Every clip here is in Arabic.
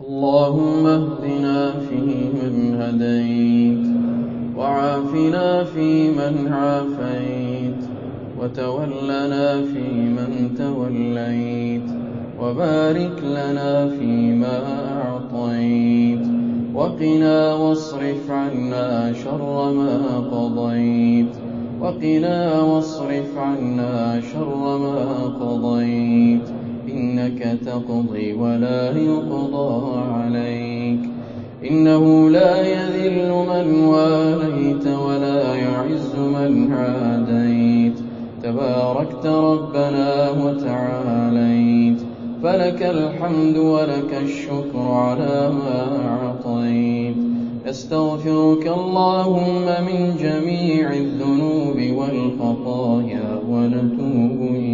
اللهم اهدنا فيمن هديت وعافنا فيمن عافيت وتولنا فيمن توليت وبارك لنا فيما أعطيت وقنا واصرف عنا شر ما قضيت وقنا واصرف عنا شر ما قضيت إنك تقضي ولا يقضى عليك. إنه لا يذل من واليت ولا يعز من عاديت. تباركت ربنا وتعاليت. فلك الحمد ولك الشكر على ما أعطيت. نستغفرك اللهم من جميع الذنوب والخطايا ونتوب إليك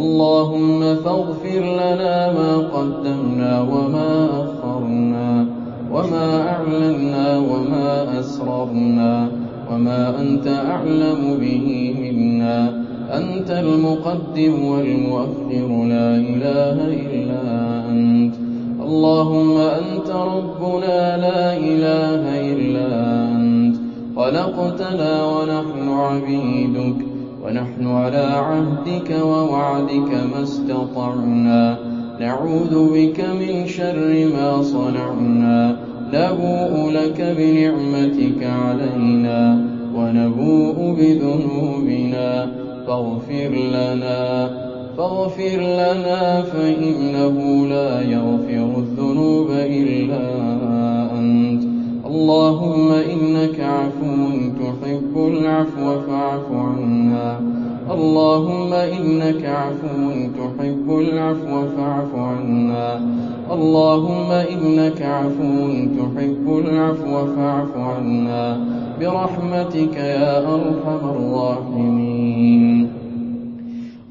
اللهم فاغفر لنا ما قدمنا وما أخرنا وما أعلنا وما أسررنا وما أنت أعلم به منا. أنت المقدم والمؤخر لا إله إلا أنت. اللهم أنت ربنا لا إله إلا أنت. خلقتنا ونحن عبيدك. ونحن على عهدك ووعدك ما استطعنا. نعوذ بك من شر ما صنعنا. نبوء لك بنعمتك علينا ونبوء بذنوبنا. فاغفر لنا فاغفر لنا فإنه لا يغفر الذنوب إلا أنت. اللهم إنك عفو تحب العفو فاعف عنا. اللهم إنك عفو تحب. العفو فاعف عنا. اللهم إنك عفو تحب. العفو فاعف عنا. برحمتك يا أرحم الراحمين.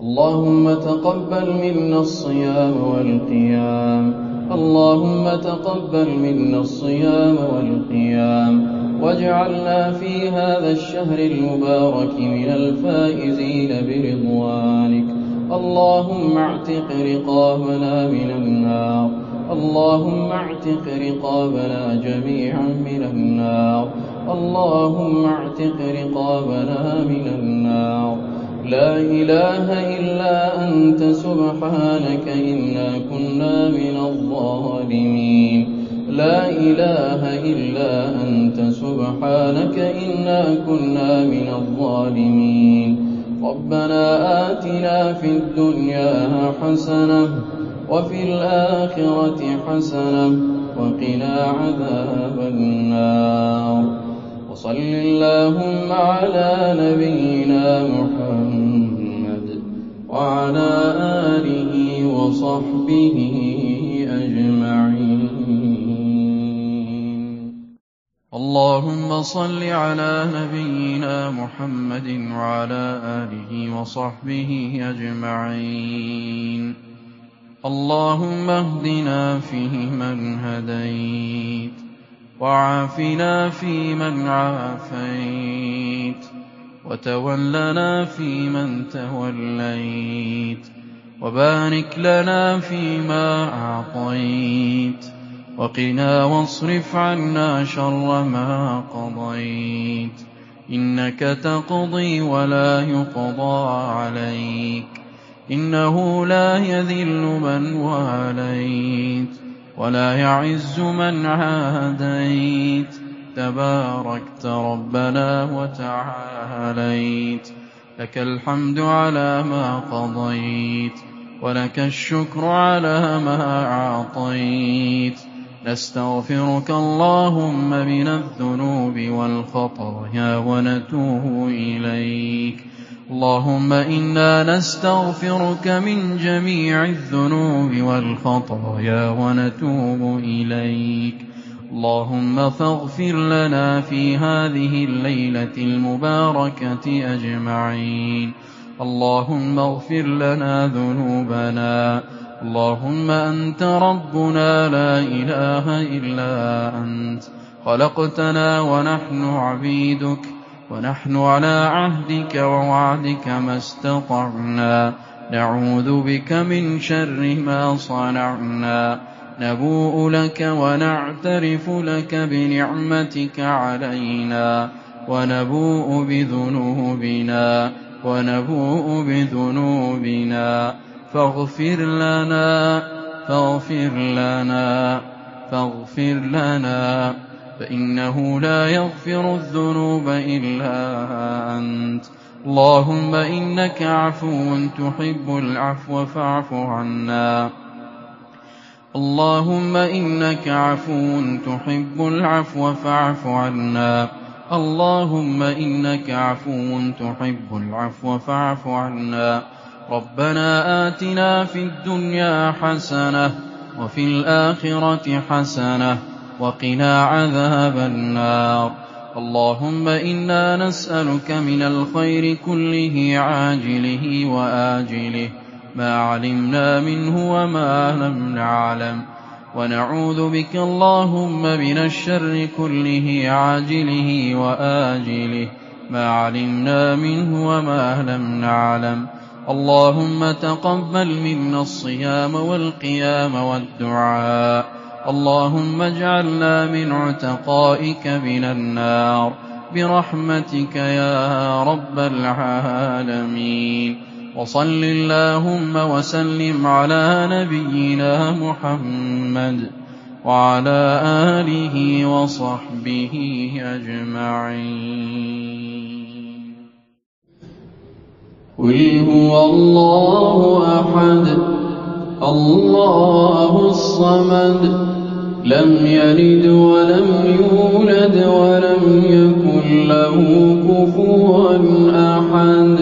اللهم تقبل منا الصيام والقيام. اللهم تقبل منا الصيام والقيام. واجعلنا في هذا الشهر المبارك من الفائزين برضوانك. اللهم اعتق رقابنا من النار. اللهم اعتق رقابنا جميعا من النار. اللهم اعتق رقابنا من النار. لا إله إلا أنت سبحانك إنا كنا من الظالمين. لا إله إلا أنت سبحانك إنا كنا من الظالمين. ربنا آتنا في الدنيا حسنة وفي الآخرة حسنة وقنا عذاب النار. وصل اللهم على نبينا محمد وعلى آله وصحبه اللهم صل على نبينا محمد وعلى آله وصحبه أجمعين. اللهم اهدنا فيمن هديت وعافنا فيمن عافيت وتولنا فيمن توليت وبارك لنا فيما أعطيت. وقنا واصرف عنا شر ما قضيت. إنك تقضي ولا يقضى عليك. إنه لا يذل من واليت ولا يعز من عاديت. تباركت ربنا وتعاليت. لك الحمد على ما قضيت. ولك الشكر على ما أعطيت. نستغفرك اللهم من الذنوب والخطايا ونتوب إليك. اللهم إنا نستغفرك من جميع الذنوب والخطايا ونتوب إليك. اللهم فاغفر لنا في هذه الليلة المباركة أجمعين. اللهم اغفر لنا ذنوبنا. اللهم أنت ربنا لا إله إلا أنت. خلقتنا ونحن عبيدك ونحن على عهدك ووعدك ما استطعنا. نعوذ بك من شر ما صنعنا. نبوء لك ونعترف لك بنعمتك علينا. ونبوء بذنوبنا ونبوء بذنوبنا. فاغفر لنا فاغفر لنا فاغفر لنا فإنه لا يغفر الذنوب إلا أنت. اللهم إنك عفو تحب العفو فاعف عنا. اللهم إنك عفو تحب العفو فاعف عنا. اللهم إنك عفو تحب العفو فاعف عنا. ربنا آتنا في الدنيا حسنة وفي الآخرة حسنة وقنا عذاب النار. اللهم إنا نسألك من الخير كله عاجله وآجله ما علمنا منه وما لم نعلم. ونعوذ بك اللهم من الشر كله عاجله وآجله ما علمنا منه وما لم نعلم. اللهم تقبل منا الصيام والقيام والدعاء. اللهم اجعلنا من عتقائك من النار. برحمتك يا رب العالمين. وصل اللهم وسلم على نبينا محمد وعلى آله وصحبه أجمعين. قل هو الله أحد الله الصمد لم يلد ولم يولد ولم يكن له كفوا أحد.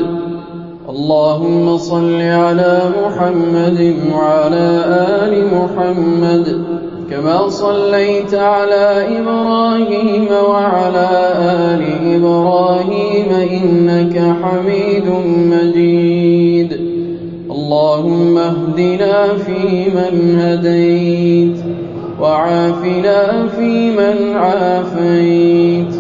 اللهم صل على محمد وعلى آل محمد. كما صليت على إبراهيم وعلى آل إبراهيم إنك حميد مجيد. اللهم اهدنا فيمن هديت وعافنا فيمن عافيت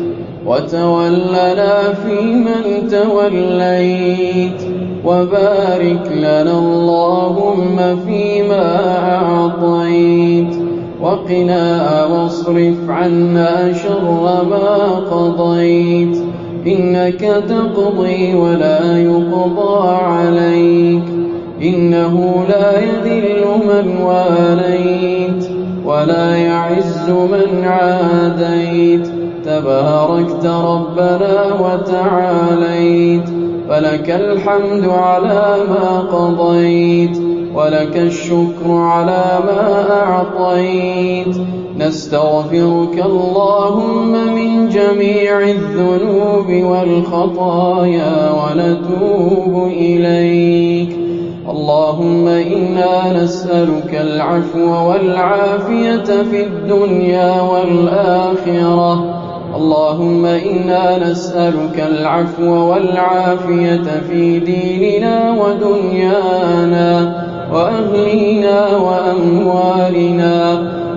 وتولنا فيمن توليت وبارك لنا اللهم فيما أعطيت وقنا واصرف عنا شر ما قضيت. إنك تقضي ولا يقضى عليك. إنه لا يذل من واليت ولا يعز من عاديت. تباركت ربنا وتعاليت. فلك الحمد على ما قضيت ولك الشكر على ما أعطيت. نستغفرك اللهم من جميع الذنوب والخطايا ونتوب إليك. اللهم إنا نسألك العفو والعافية في الدنيا والآخرة. اللهم إنا نسألك العفو والعافية في ديننا ودنيانا وأهلنا وأموالنا.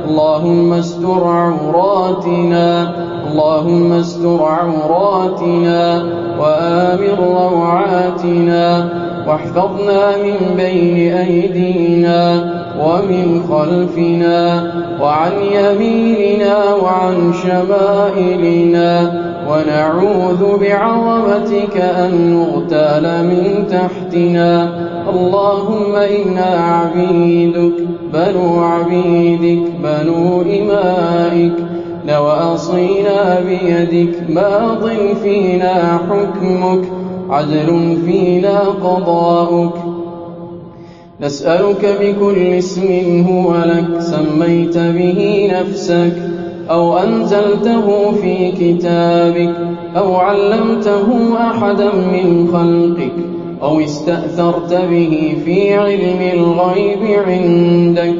اللهم استر عوراتنا. اللهم استر عوراتنا وآمن روعاتنا واحفظنا من بين أيدينا ومن خلفنا وعن يميننا وعن شمائلنا ونعوذ بعظمتك أن نغتال من تحتنا. اللهم إنا عبيدك بنو عبيدك بنو إمائك. نواصينا بيدك ماض فينا حكمك عدل فينا قضاؤك. نسألك بكل اسم هو لك سميت به نفسك أو أنزلته في كتابك أو علمته أحدا من خلقك أو استأثرت به في علم الغيب عندك.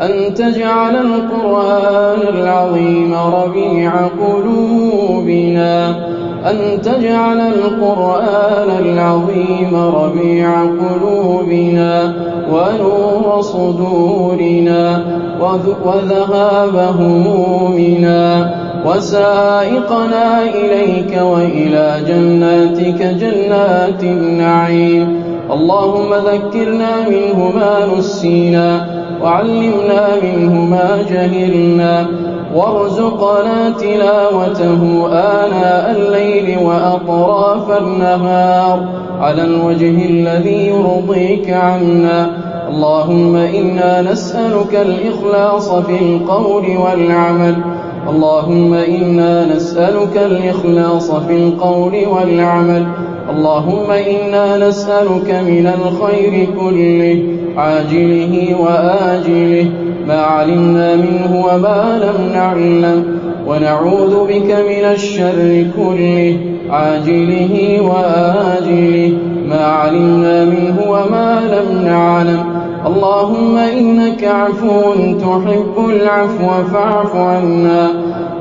أن تجعل القرآن العظيم ربيع قلوبنا. أن تجعل القرآن العظيم ربيع قلوبنا ونور صدورنا وذهاب همومنا وسائقنا إليك وإلى جناتك جنات النعيم. اللهم ذكرنا منه ما نسينا وعلمنا منه ما جهلنا وارزقنا تلاوته آناء الليل وأطراف النهار على الوجه الذي يرضيك عنا. اللهم إنا نسألك الإخلاص في القول والعمل. اللهم إنا نسألك الإخلاص في القول والعمل. اللهم إنا نسألك من الخير كله عاجله وآجله ما علمنا منه وما لم نعلم. ونعوذ بك من الشر كله عاجله وآجله ما علمنا منه وما لم نعلم. اللهم إنك عفو تحب العفو فاعف عنا.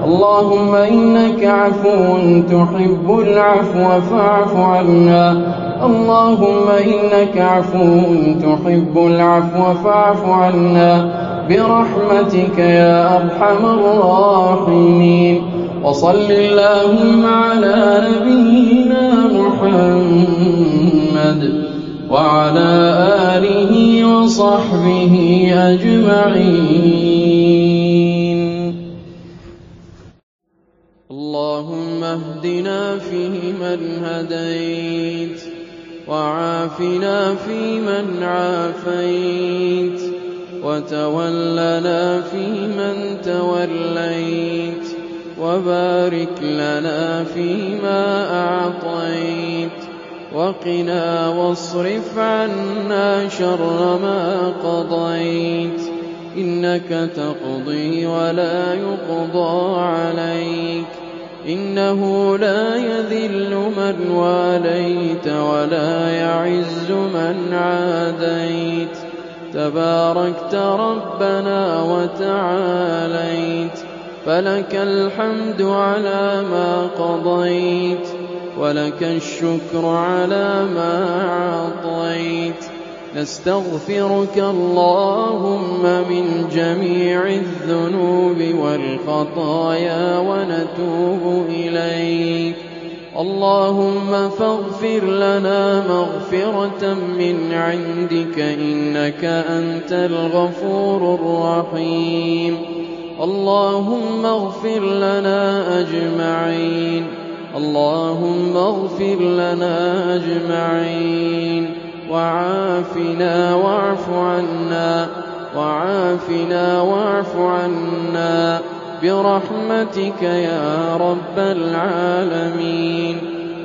اللهم إنك عفو تحب العفو فاعف عنا. اللهم إنك عفو تحب العفو فاعف عنا. برحمتك يا أرحم الراحمين. وصل اللهم على نبينا محمد. وعلى آله وصحبه أجمعين. اللهم اهدنا فيمن هديت وعافنا فيمن عافيت وتولنا فيمن توليت وبارك لنا فيما أعطيت وقنا واصرف عنا شر ما قضيت. إنك تقضي ولا يقضى عليك. إنه لا يذل من واليت ولا يعز من عاديت. تباركت ربنا وتعاليت. فلك الحمد على ما قضيت. ولك الشكر على ما أعطيت. نستغفرك اللهم من جميع الذنوب والخطايا ونتوب إليك. اللهم فاغفر لنا مغفرة من عندك إنك أنت الغفور الرحيم. اللهم اغفر لنا أجمعين. اللهم اغفر لنا أجمعين وعافنا واعف عنا وعافنا واعف عنا برحمتك يا رب العالمين.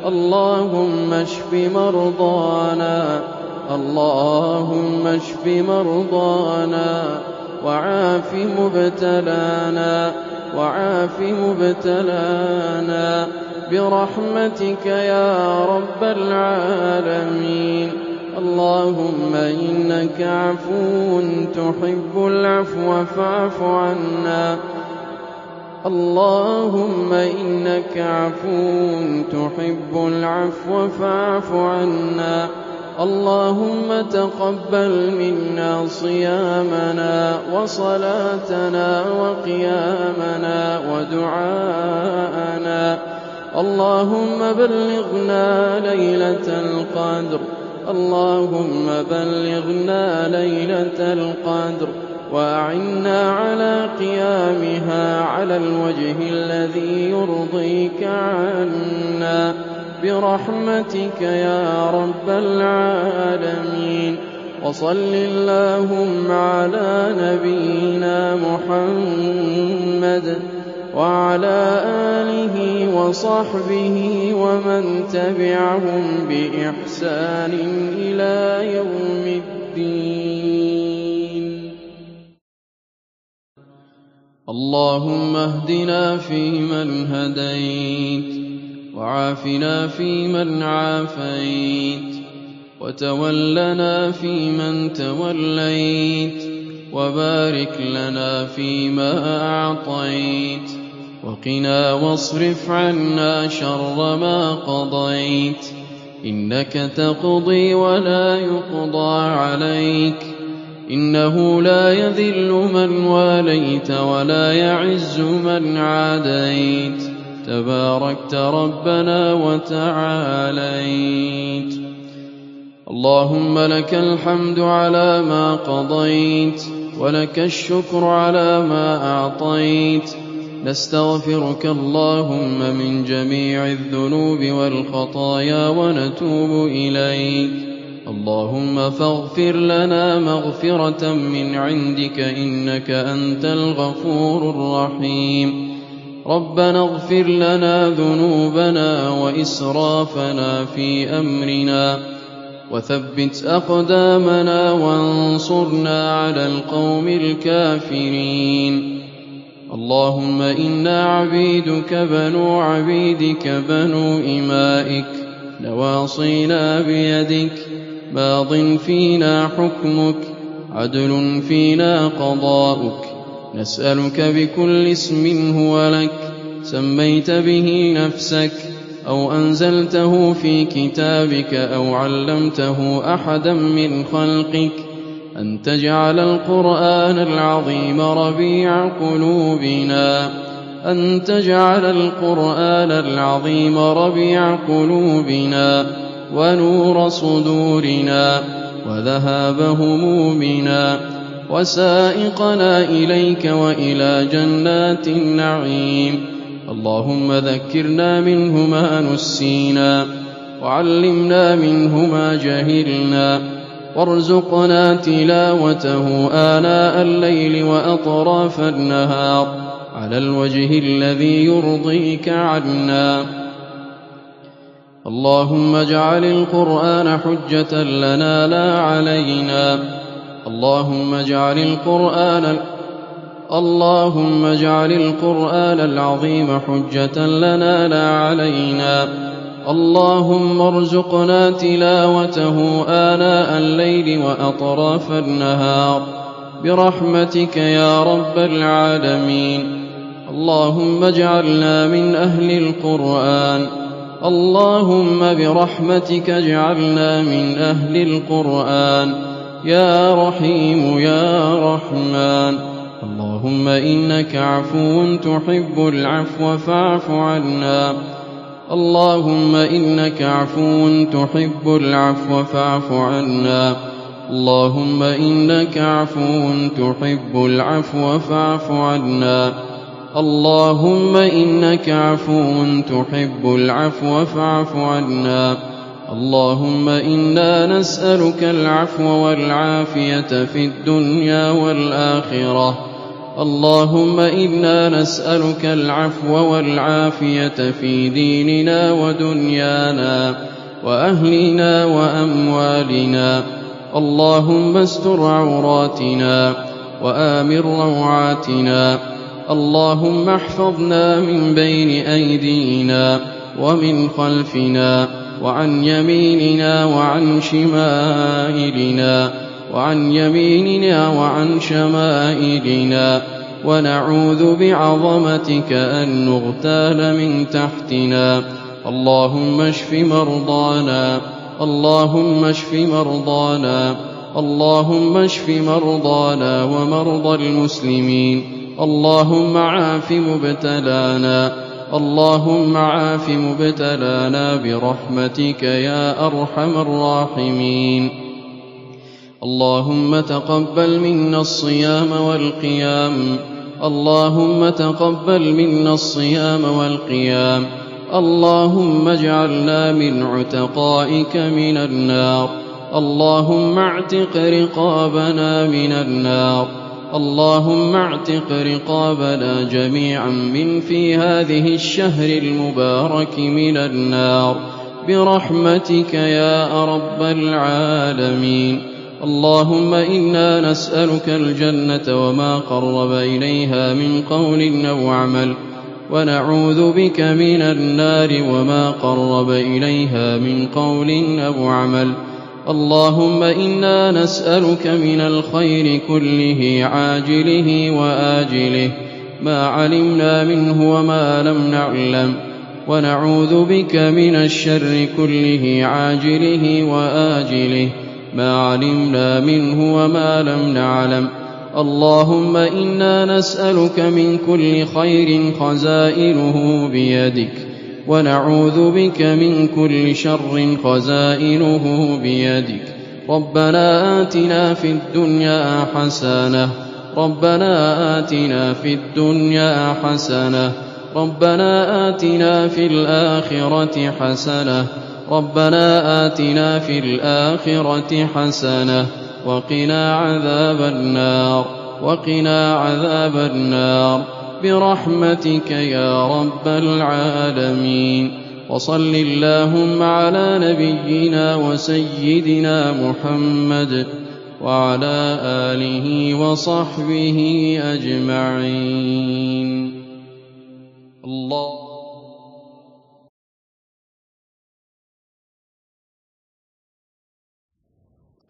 اللهم اشف مرضانا اللهم اشف مرضانا وعاف مبتلانا وعاف مبتلانا. برحمتك يا رب العالمين. اللهم إنك عفو تحب العفو فاعف عنا. اللهم إنك عفو تحب العفو فاعف عنا. اللهم تقبل منا صيامنا وصلاتنا وقيامنا ودعاءنا. اللهم بلغنا ليلة القدر. اللهم بلغنا ليلة القدر. وأعنا على قيامها على الوجه الذي يرضيك عنا. برحمتك يا رب العالمين. وصل اللهم على نبينا محمد. وعلى آله وصحبه ومن تبعهم بإحسان إلى يوم الدين. اللهم اهدنا فيمن هديت وعافنا فيمن عافيت وتولنا فيمن توليت وبارك لنا فيما أعطيت وقنا واصرف عنا شر ما قضيت. إنك تقضي ولا يقضى عليك. إنه لا يذل من واليت ولا يعز من عاديت. تباركت ربنا وتعاليت. اللهم لك الحمد على ما قضيت ولك الشكر على ما أعطيت. نستغفرك اللهم من جميع الذنوب والخطايا ونتوب إليك. اللهم فاغفر لنا مغفرة من عندك إنك أنت الغفور الرحيم. ربنا اغفر لنا ذنوبنا وإسرافنا في أمرنا. وثبت أقدامنا وانصرنا على القوم الكافرين. اللهم إنا عبيدك بنو عبيدك بنو إمائك. نواصينا بيدك. ماض فينا حكمك. عدل فينا قضاؤك. نسألك بكل اسم هو لك. سميت به نفسك. أو أنزلته في كتابك أو علمته أحدا من خلقك. أن تجعل القرآن العظيم ربيع قلوبنا. أن تجعل القرآن العظيم ربيع قلوبنا ونور صدورنا وذهاب همومنا وسائقنا إليك وإلى جنات النعيم. اللهم ذكرنا منه ما نسينا. وعلمنا منه ما جهلنا. وارزقنا تلاوته آناء الليل وأطراف النهار على الوجه الذي يرضيك عنا. اللهم اجعل القرآن حجة لنا لا علينا. اللهم اجعل القرآن اللهم اجعل القرآن العظيم حجة لنا لا علينا. اللهم ارزقنا تلاوته آناء الليل وأطراف النهار. برحمتك يا رب العالمين. اللهم اجعلنا من أهل القرآن. اللهم برحمتك اجعلنا من أهل القرآن. يا رحيم يا رحمن. اللهم إنك عفو تحب العفو فاعف عنا. اللهم إنك عفو تحب العفو فاعف عنا. اللهم إنك عفو تحب العفو فاعف عنا. اللهم إنك عفو تحب العفو فاعف عنا. اللهم إنا نسألك العفو والعافية في الدنيا والآخرة. اللهم إنا نسألك العفو والعافية في ديننا ودنيانا وأهلنا وأموالنا. اللهم استر عوراتنا وآمن روعاتنا. اللهم احفظنا من بين أيدينا ومن خلفنا وعن يميننا وعن شمائلنا. وعن يميننا وعن شمائلنا ونعوذ بعظمتك أن نغتال من تحتنا. اللهم اشف مرضانا اللهم اشف مرضانا اللهم اشف مرضانا ومرضى المسلمين. اللهم عاف مبتلانا اللهم عاف مبتلانا برحمتك يا أرحم الراحمين. اللهم تقبل منا الصيام والقيام. اللهم تقبل منا الصيام والقيام. اللهم اجعلنا من عتقائك من النار. اللهم اعتق رقابنا من النار. اللهم اعتق رقابنا جميعا من في هذه الشهر المبارك من النار. برحمتك يا رب العالمين. اللهم إنا نسألك الجنة وما قرب إليها من قول أو عمل ونعوذ بك من النار وما قرب إليها من قول أو عمل. اللهم إنا نسألك من الخير كله عاجله وآجله ما علمنا منه وما لم نعلم. ونعوذ بك من الشر كله عاجله وآجله. ما علمنا منه وما لم نعلم. اللهم إنا نسألك من كل خير خزائنه بيدك ونعوذ بك من كل شر خزائنه بيدك. ربنا آتنا في الدنيا حسنة ربنا آتنا في الدنيا حسنة ربنا آتنا في الآخرة حسنة ربنا آتنا في الآخرة حسنة وقنا عذاب النار وقنا عذاب النار برحمتك يا رب العالمين وصل اللهم على نبينا وسيدنا محمد وعلى آله وصحبه أجمعين الله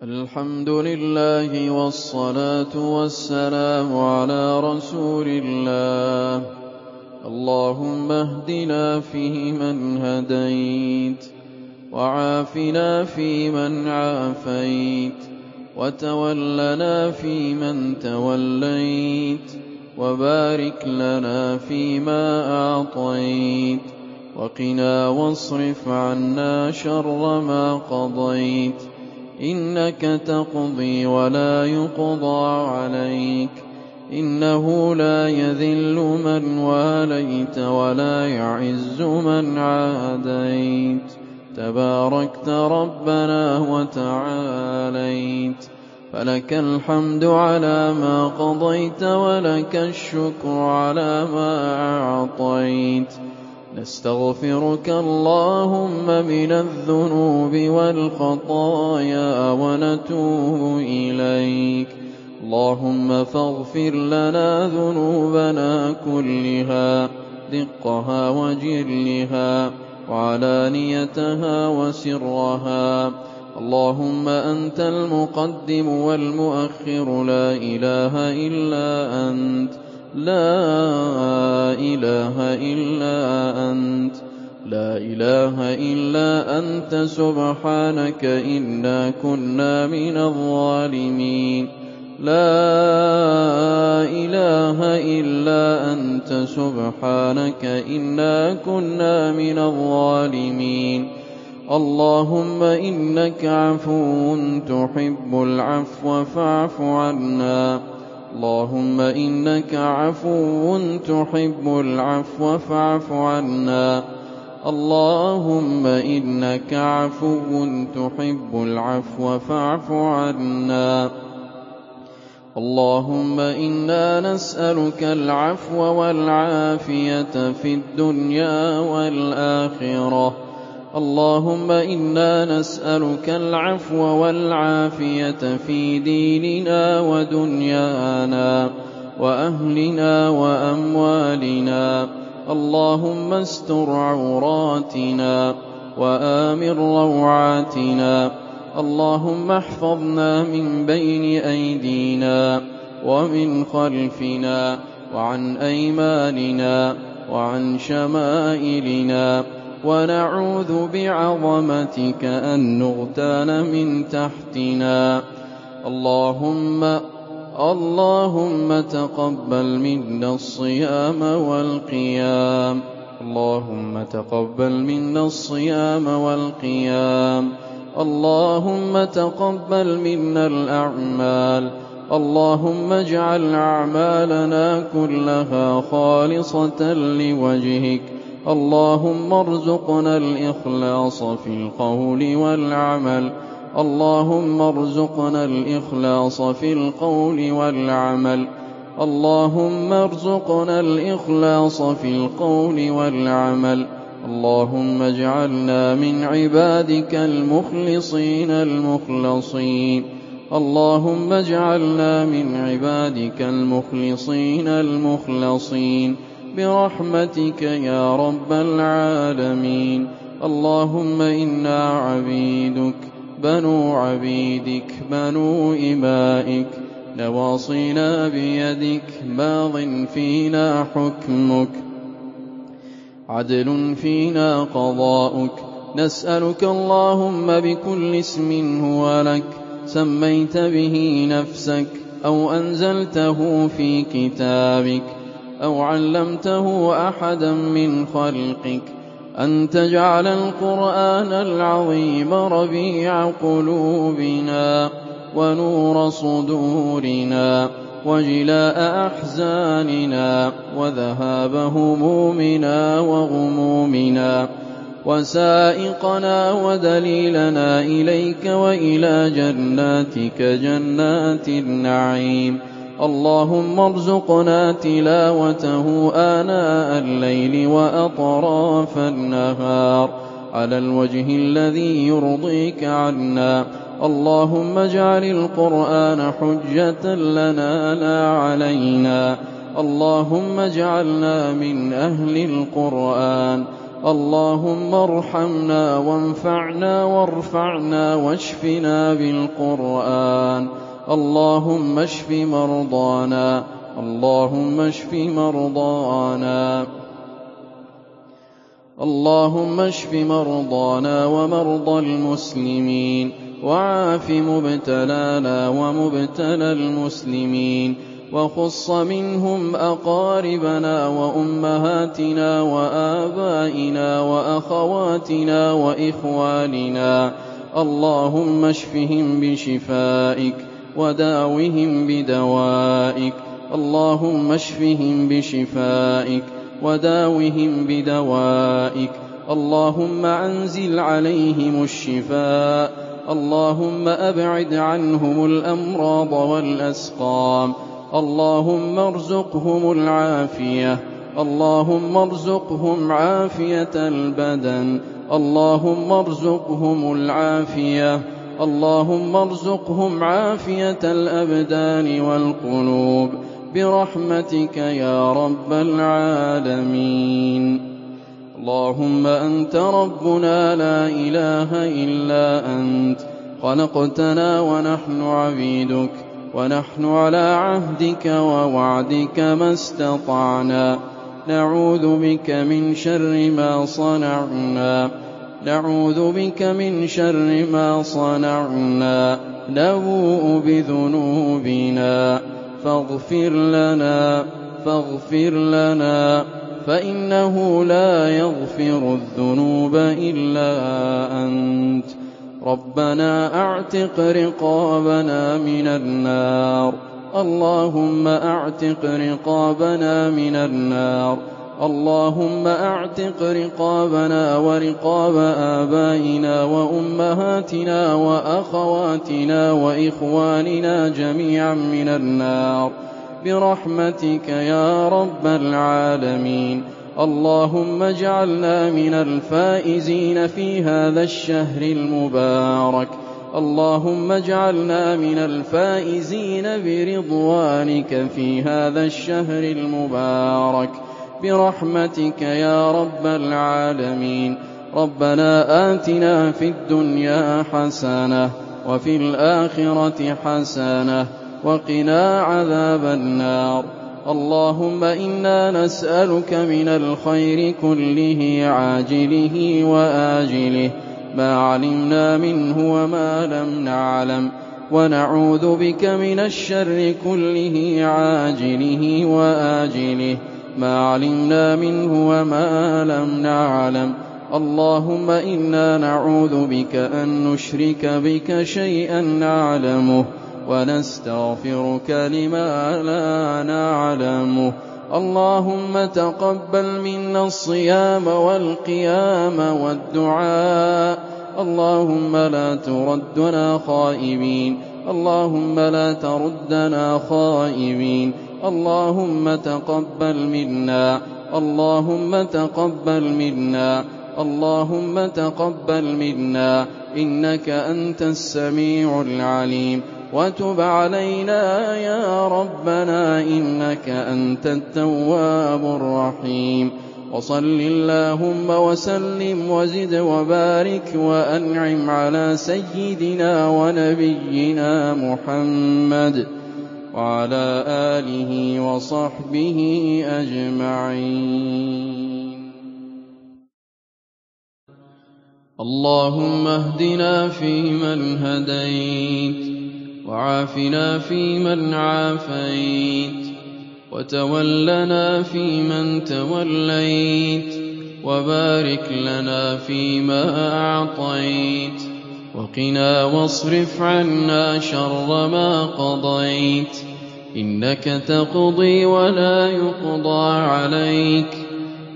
الحمد لله والصلاة والسلام على رسول الله. اللهم اهدنا فيمن هديت وعافنا فيمن عافيت وتولنا فيمن توليت وبارك لنا فيما أعطيت وقنا واصرف عنا شر ما قضيت. إنك تقضي ولا يقضى عليك. إنه لا يذل من واليت ولا يعز من عاديت. تباركت ربنا وتعاليت. فلك الحمد على ما قضيت ولك الشكر على ما أعطيت. نستغفرك اللهم من الذنوب والخطايا ونتوب إليك. اللهم فاغفر لنا ذنوبنا كلها دقها وجلها وعلانيتها وسرها. اللهم أنت المقدم والمؤخر لا إله إلا أنت. لا إله إلا أنت لا إله إلا أنت سبحانك إنا كنا من الظالمين. لا إله إلا أنت سبحانك إنا كنا من الظالمين. اللهم إنك عفو تحب العفو فاعف عنا. اللهم إنك عفو تحب العفو فاعف عنا. اللهم إنك عفو تحب العفو فاعف عنا. اللهم إنا نسألك العفو والعافية في الدنيا والآخرة. اللهم إنا نسألك العفو والعافية في ديننا ودنيانا وأهلنا وأموالنا. اللهم استر عوراتنا وآمن روعاتنا. اللهم احفظنا من بين أيدينا ومن خلفنا وعن أيماننا وعن شمائلنا. ونعوذ بعظمتك أن نغتال من تحتنا. اللهم اللهم تقبل منا الصيام والقيام. اللهم تقبل منا الصيام والقيام. اللهم تقبل منا الأعمال. اللهم اجعل أعمالنا كلها خالصة لوجهك. اللهم ارزقنا الإخلاص في القول والعمل. اللهم ارزقنا الإخلاص في القول والعمل. اللهم ارزقنا الإخلاص في القول والعمل. اللهم اجعلنا من عبادك المخلصين المخلصين. اللهم اجعلنا من عبادك المخلصين المخلصين. برحمتك يا رب العالمين. اللهم إنا عبيدك بنو عبيدك بنو إمائك. نواصينا بيدك ماض فينا حكمك. عدل فينا قضاؤك. نسألك اللهم بكل اسم هو لك. سميت به نفسك أو أنزلته في كتابك. أو علمته أحدا من خلقك أن تجعل القرآن العظيم ربيع قلوبنا ونور صدورنا وجلاء أحزاننا وذهاب همومنا وغمومنا وسائقنا ودليلنا إليك وإلى جناتك جنات النعيم اللهم ارزقنا تلاوته آناء الليل وأطراف النهار على الوجه الذي يرضيك عنا. اللهم اجعل القرآن حجة لنا لا علينا. اللهم اجعلنا من أهل القرآن. اللهم ارحمنا وانفعنا وارفعنا واشفنا بالقرآن. اللهم اشف مرضانا اللهم اشف مرضانا. اللهم اشف مرضانا ومرضى المسلمين وعاف مبتلانا ومبتلى المسلمين وخص منهم أقاربنا وأمهاتنا وآبائنا وأخواتنا وإخواننا. اللهم اشفهم بشفائك وداوهم بدوائك. اللهم اشفهم بشفائك وداوهم بدوائك. اللهم أنزل عليهم الشفاء. اللهم أبعد عنهم الأمراض والأسقام. اللهم ارزقهم العافية. اللهم ارزقهم عافية البدن. اللهم ارزقهم العافية. اللهم ارزقهم عافية الأبدان والقلوب برحمتك يا رب العالمين. اللهم أنت ربنا لا إله إلا أنت. خلقتنا ونحن عبيدك ونحن على عهدك ووعدك ما استطعنا. نعوذ بك من شر ما صنعنا. نعوذ بك من شر ما صنعنا نبوء بذنوبنا. فاغفر لنا فاغفر لنا. فإنه لا يغفر الذنوب إلا أنت. ربنا أعتق رقابنا من النار. اللهم أعتق رقابنا من النار. اللهم أعتق رقابنا ورقاب آبائنا وأمهاتنا وأخواتنا وإخواننا جميعا من النار. برحمتك يا رب العالمين. اللهم اجعلنا من الفائزين في هذا الشهر المبارك. اللهم اجعلنا من الفائزين برضوانك في هذا الشهر المبارك. برحمتك يا رب العالمين. ربنا آتنا في الدنيا حسنة وفي الآخرة حسنة وقنا عذاب النار. اللهم إنا نسألك من الخير كله عاجله وآجله. ما علمنا منه وما لم نعلم. ونعوذ بك من الشر كله عاجله وآجله. ما علمنا منه وما لم نعلم. اللهم إنا نعوذ بك أن نشرك بك شيئا نعلمه ونستغفرك لما لا نعلمه. اللهم تقبل منا الصيام والقيام والدعاء. اللهم لا تردنا خائبين. اللهم لا تردنا خائبين. اللهم تقبل منا. اللهم تقبل منا. اللهم تقبل منا. إنك أنت السميع العليم. وتب علينا يا ربنا. إنك أنت التواب الرحيم. وصل اللهم وسلم وزد وبارك وأنعم على سيدنا ونبينا محمد. وعلى آله وصحبه أجمعين. اللهم اهدنا فيمن هديت وعافنا فيمن عافيت وتولنا فيمن توليت وبارك لنا فيما أعطيت. وقنا واصرف عنا شر ما قضيت إنك تقضي ولا يقضى عليك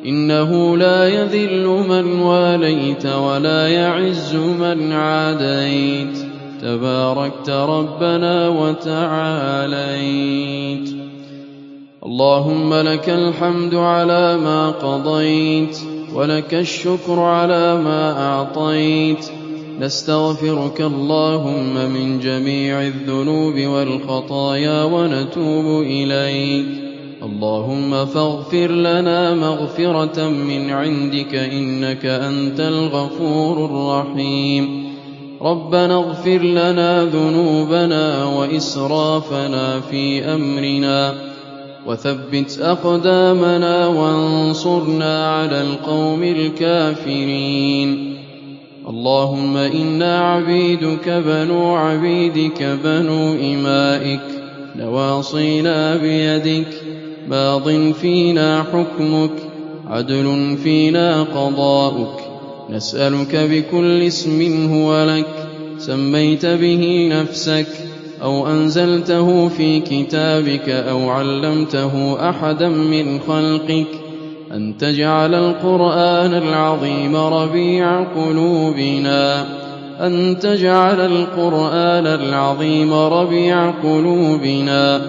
إنه لا يذل من واليت ولا يعز من عاديت تباركت ربنا وتعاليت. اللهم لك الحمد على ما قضيت ولك الشكر على ما أعطيت نستغفرك اللهم من جميع الذنوب والخطايا ونتوب إليك. اللهم فاغفر لنا مغفرة من عندك إنك أنت الغفور الرحيم. ربنا اغفر لنا ذنوبنا وإسرافنا في أمرنا. وثبت أقدامنا وانصرنا على القوم الكافرين. اللهم إنا عبيدك بنو عبيدك بنو إمائك نواصينا بيدك ماض فينا حكمك عدل فينا قضاؤك نسألك بكل اسم هو لك سميت به نفسك أو أنزلته في كتابك أو علمته أحدا من خلقك أن تجعل القرآن العظيم ربيع قلوبنا. أن تجعل القرآن العظيم ربيع قلوبنا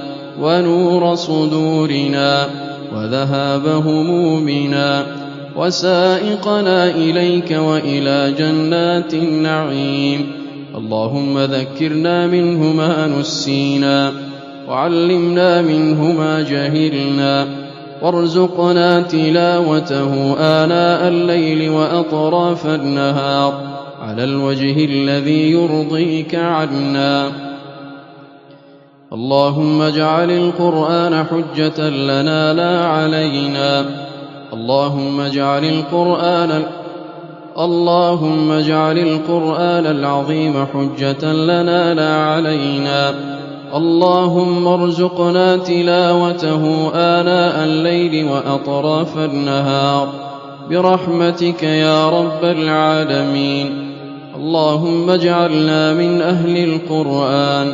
ونور صدورنا وذهاب همومنا وسائقنا إليك وإلى جنات النعيم. اللهم ذكرنا منه ما نسينا وعلمنا منه ما جهلنا. وارزقنا تلاوته آناء الليل وأطراف النهار على الوجه الذي يرضيك عنا. اللهم اجعل القرآن حجة لنا لا علينا. اللهم اجعل القرآن اللهم اجعل القرآن العظيم حجة لنا لا علينا. اللهم ارزقنا تلاوته آناء الليل وأطراف النهار. برحمتك يا رب العالمين. اللهم اجعلنا من أهل القرآن.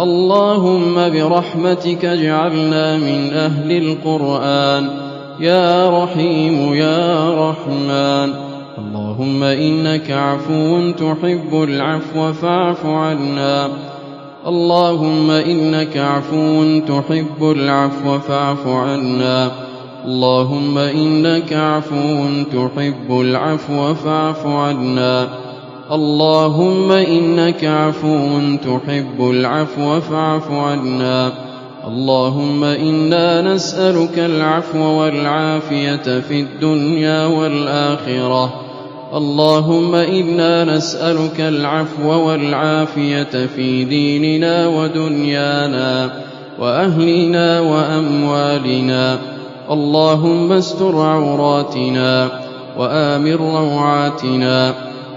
اللهم برحمتك اجعلنا من أهل القرآن. يا رحيم يا رحمن. اللهم إنك عفو تحب العفو فاعف عنا. اللهم إنك عفو تحب العفو فاعف عنا. اللهم إنك عفو تحب العفو فاعف عنا. اللهم إنك عفو تحب العفو فاعف عنا. اللهم إنا نسألك العفو والعافية في الدنيا والآخرة. اللهم إنا نسألك العفو والعافية في ديننا ودنيانا وأهلنا وأموالنا. اللهم استر عوراتنا وآمن روعاتنا.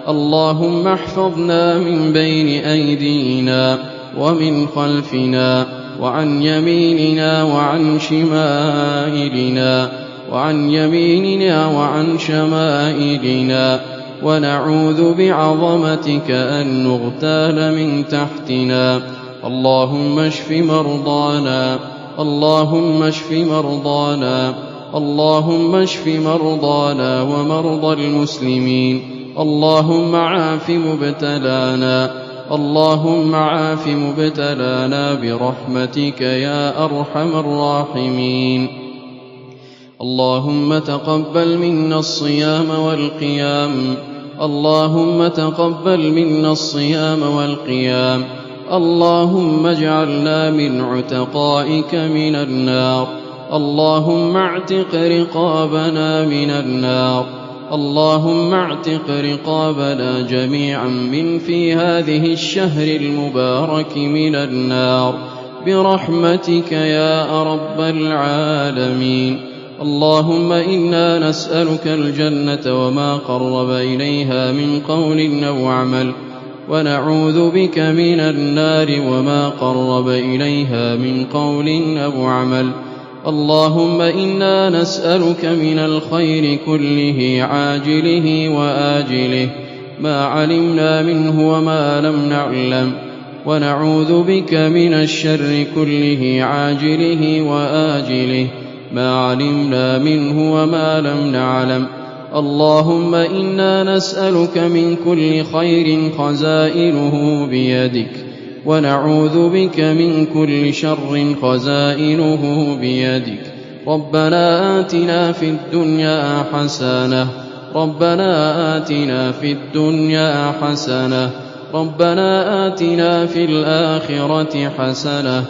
اللهم احفظنا من بين أيدينا ومن خلفنا وعن يميننا وعن شمائلنا. وعن يميننا وعن شمائلنا ونعوذ بعظمتك أن نغتال من تحتنا. اللهم اشف مرضانا اللهم اشف مرضانا اللهم اشف مرضانا ومرضى المسلمين. اللهم عاف مبتلانا اللهم عاف مبتلانا برحمتك يا أرحم الراحمين. اللهم تقبل منا الصيام والقيام. اللهم تقبل منا الصيام والقيام. اللهم اجعلنا من عتقائك من النار. اللهم اعتق رقابنا من النار. اللهم اعتق رقابنا جميعا من في هذه الشهر المبارك من النار. برحمتك يا رب العالمين. اللهم إنا نسألك الجنة وما قرب إليها من قول أو عمل ونعوذ بك من النار وما قرب إليها من قول أو عمل. اللهم إنا نسألك من الخير كله عاجله وآجله ما علمنا منه وما لم نعلم. ونعوذ بك من الشر كله عاجله وآجله. ما علمنا منه وما لم نعلم. اللهم إنا نسألك من كل خير خزائنه بيدك ونعوذ بك من كل شر خزائنه بيدك. ربنا آتنا في الدنيا حسنة ربنا آتنا في الدنيا حسنة ربنا آتنا في الآخرة حسنة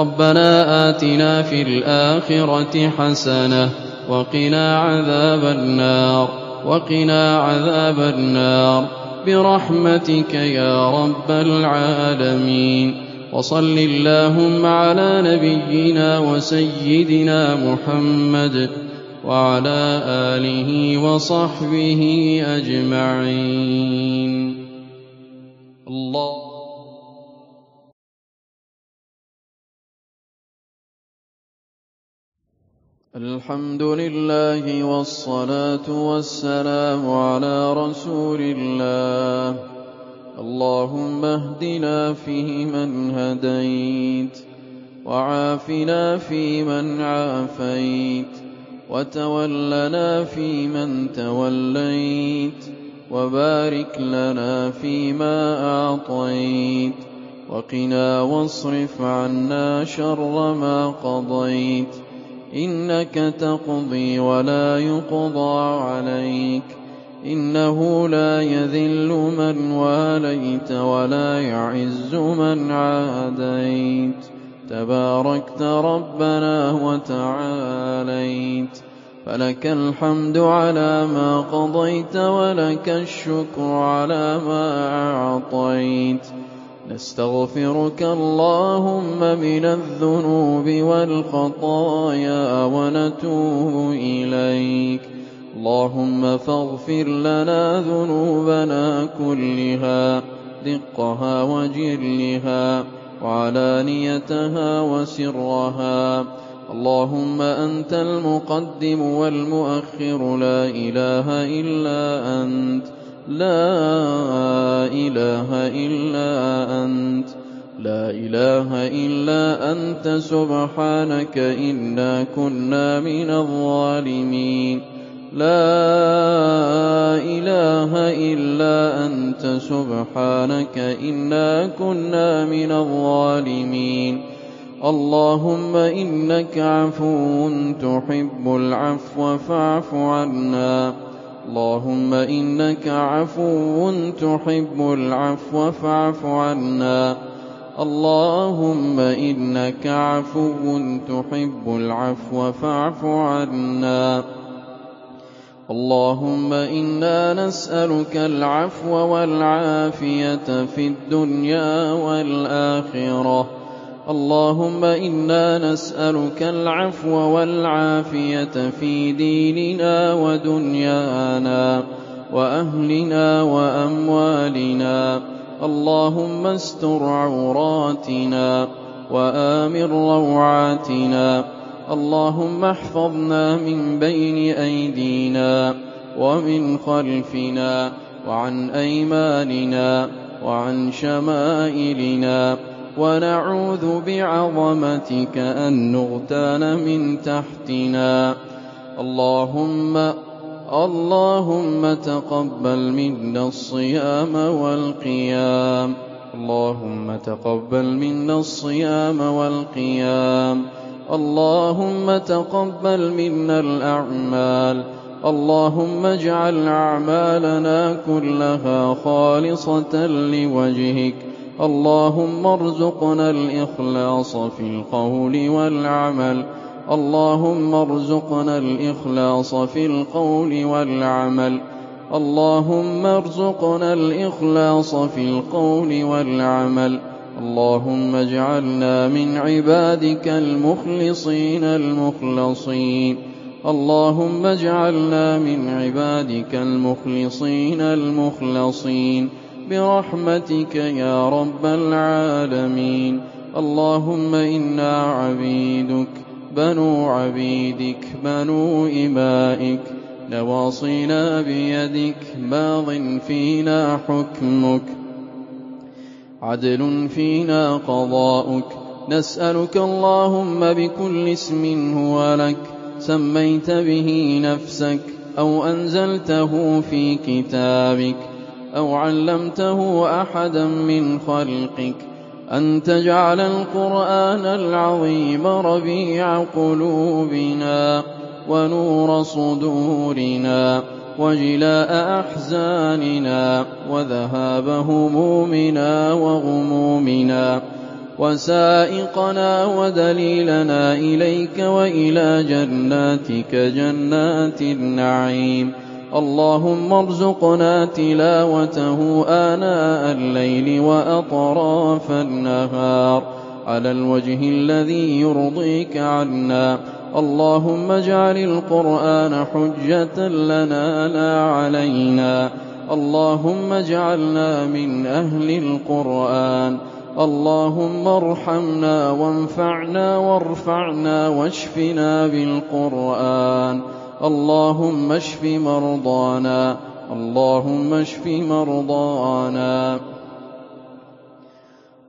ربنا آتنا في الآخرة حسنة وقنا عذاب النار وقنا عذاب النار. برحمتك يا رب العالمين. وصل اللهم على نبينا وسيدنا محمد وعلى آله وصحبه أجمعين. الله الحمد لله والصلاة والسلام على رسول الله. اللهم اهدنا فيمن هديت وعافنا فيمن عافيت وتولنا فيمن توليت وبارك لنا فيما أعطيت وقنا واصرف عنا شر ما قضيت إنك تقضي ولا يقضى عليك. إنه لا يذل من واليت ولا يعز من عاديت. تباركت ربنا وتعاليت. فلك الحمد على ما قضيت ولك الشكر على ما أعطيت. نستغفرك اللهم من الذنوب والخطايا ونتوب إليك. اللهم فاغفر لنا ذنوبنا كلها دقها وجلها وعلانيتها وسرها. اللهم أنت المقدم والمؤخر لا إله إلا أنت. لا إله إلا أنت لا إله إلا أنت سبحانك إنا كنا من الظالمين. لا إله إلا أنت سبحانك إنا كنا من الظالمين. اللهم إنك عفو تحب العفو فاعف عنا. اللهم إنك عفو تحب العفو فاعف عنا. اللهم إنك عفو تحب العفو فاعف عنا. اللهم إنا نسألك العفو والعافية في الدنيا والآخرة. اللهم إنا نسألك العفو والعافية في ديننا ودنيانا وأهلنا وأموالنا. اللهم استر عوراتنا وآمن روعاتنا. اللهم احفظنا من بين أيدينا ومن خلفنا وعن أيماننا وعن شمائلنا. ونعوذ بعظمتك أن نغتال من تحتنا. اللهم اللهم تقبل منا الصيام والقيام. اللهم تقبل منا الصيام والقيام. اللهم تقبل منا الأعمال. اللهم اجعل أعمالنا كلها خالصة لوجهك. اللهم ارزقنا الإخلاص في القول والعمل. اللهم ارزقنا الإخلاص في القول والعمل. اللهم ارزقنا الإخلاص في القول والعمل. اللهم اجعلنا من عبادك المخلصين المخلصين. اللهم اجعلنا من عبادك المخلصين المخلصين. برحمتك يا رب العالمين. اللهم إنا عبيدك بنو عبيدك بنو إمائك. نواصينا بيدك ماض فينا حكمك. عدل فينا قضاؤك. نسألك اللهم بكل اسم هو لك. سميت به نفسك أو أنزلته في كتابك. أو علمته أحدا من خلقك أن تجعل القرآن العظيم ربيع قلوبنا ونور صدورنا وجلاء أحزاننا وذهاب همومنا وغمومنا وسائقنا ودليلنا إليك وإلى جناتك جنات النعيم اللهم ارزقنا تلاوته آناء الليل وأطراف النهار على الوجه الذي يرضيك عنا. اللهم اجعل القرآن حجة لنا لا علينا. اللهم اجعلنا من أهل القرآن. اللهم ارحمنا وانفعنا وارفعنا واشفنا بالقرآن. اللهم اشف مرضانا اللهم اشف مرضانا.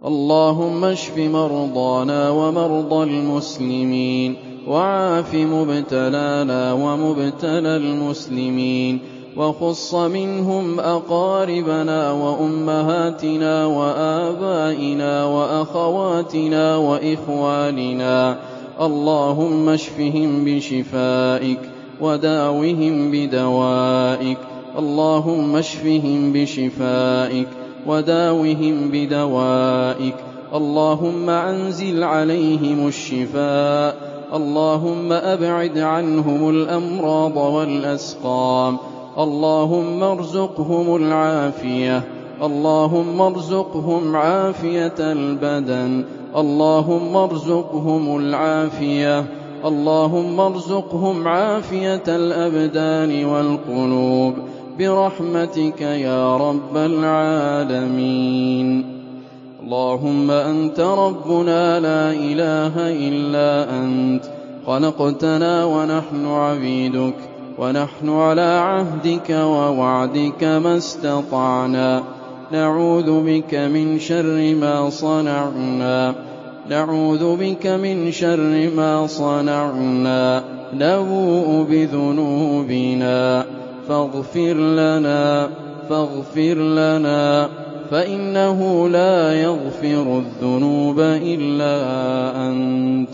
اللهم اشف مرضانا ومرضى المسلمين وعاف مبتلانا ومبتلى المسلمين وخص منهم أقاربنا وأمهاتنا وآبائنا وأخواتنا وإخواننا. اللهم اشفهم بشفائك وداوهم بدوائك. اللهم اشفهم بشفائك وداوهم بدوائك. اللهم أنزل عليهم الشفاء. اللهم أبعد عنهم الأمراض والأسقام. اللهم ارزقهم العافية. اللهم ارزقهم عافية البدن. اللهم ارزقهم العافية. اللهم ارزقهم عافية الأبدان والقلوب برحمتك يا رب العالمين. اللهم أنت ربنا لا إله إلا أنت. خلقتنا ونحن عبيدك ونحن على عهدك ووعدك ما استطعنا. نعوذ بك من شر ما صنعنا. نعوذ بك من شر ما صنعنا نبوء بذنوبنا. فاغفر لنا فاغفر لنا. فإنه لا يغفر الذنوب إلا أنت.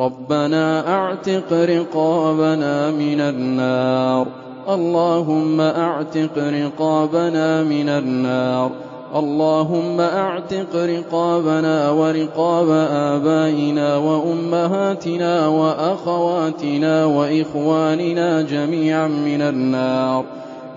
ربنا أعتق رقابنا من النار. اللهم أعتق رقابنا من النار. اللهم أعتق رقابنا ورقاب آبائنا وأمهاتنا وأخواتنا وإخواننا جميعا من النار.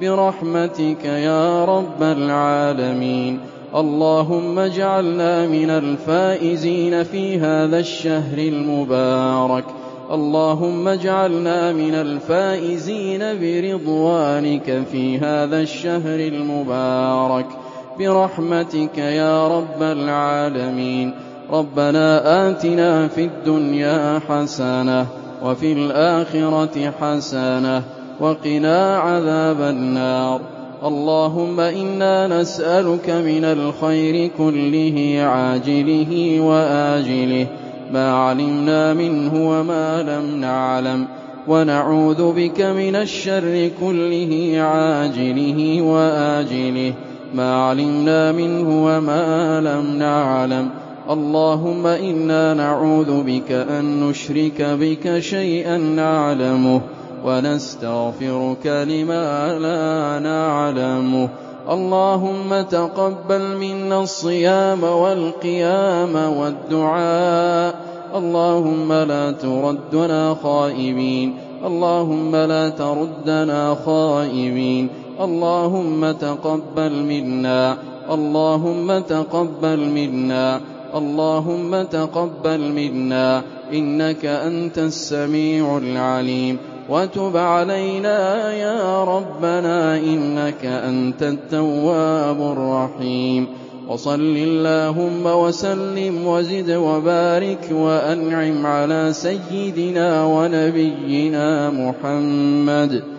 برحمتك يا رب العالمين. اللهم اجعلنا من الفائزين في هذا الشهر المبارك. اللهم اجعلنا من الفائزين برضوانك في هذا الشهر المبارك. برحمتك يا رب العالمين. ربنا آتنا في الدنيا حسنة وفي الآخرة حسنة وقنا عذاب النار. اللهم إنا نسألك من الخير كله عاجله وآجله. ما علمنا منه وما لم نعلم. ونعوذ بك من الشر كله عاجله وآجله. ما علمنا منه وما لم نعلم. اللهم إنا نعوذ بك أن نشرك بك شيئا نعلمه ونستغفرك لما لا نعلمه. اللهم تقبل منا الصيام والقيام والدعاء. اللهم لا تردنا خائبين. اللهم لا تردنا خائبين. اللهم تقبل منا. اللهم تقبل منا. اللهم تقبل منا. إنك أنت السميع العليم. وتب علينا يا ربنا. إنك أنت التواب الرحيم. وصل اللهم وسلم وزد وبارك وأنعم على سيدنا ونبينا محمد.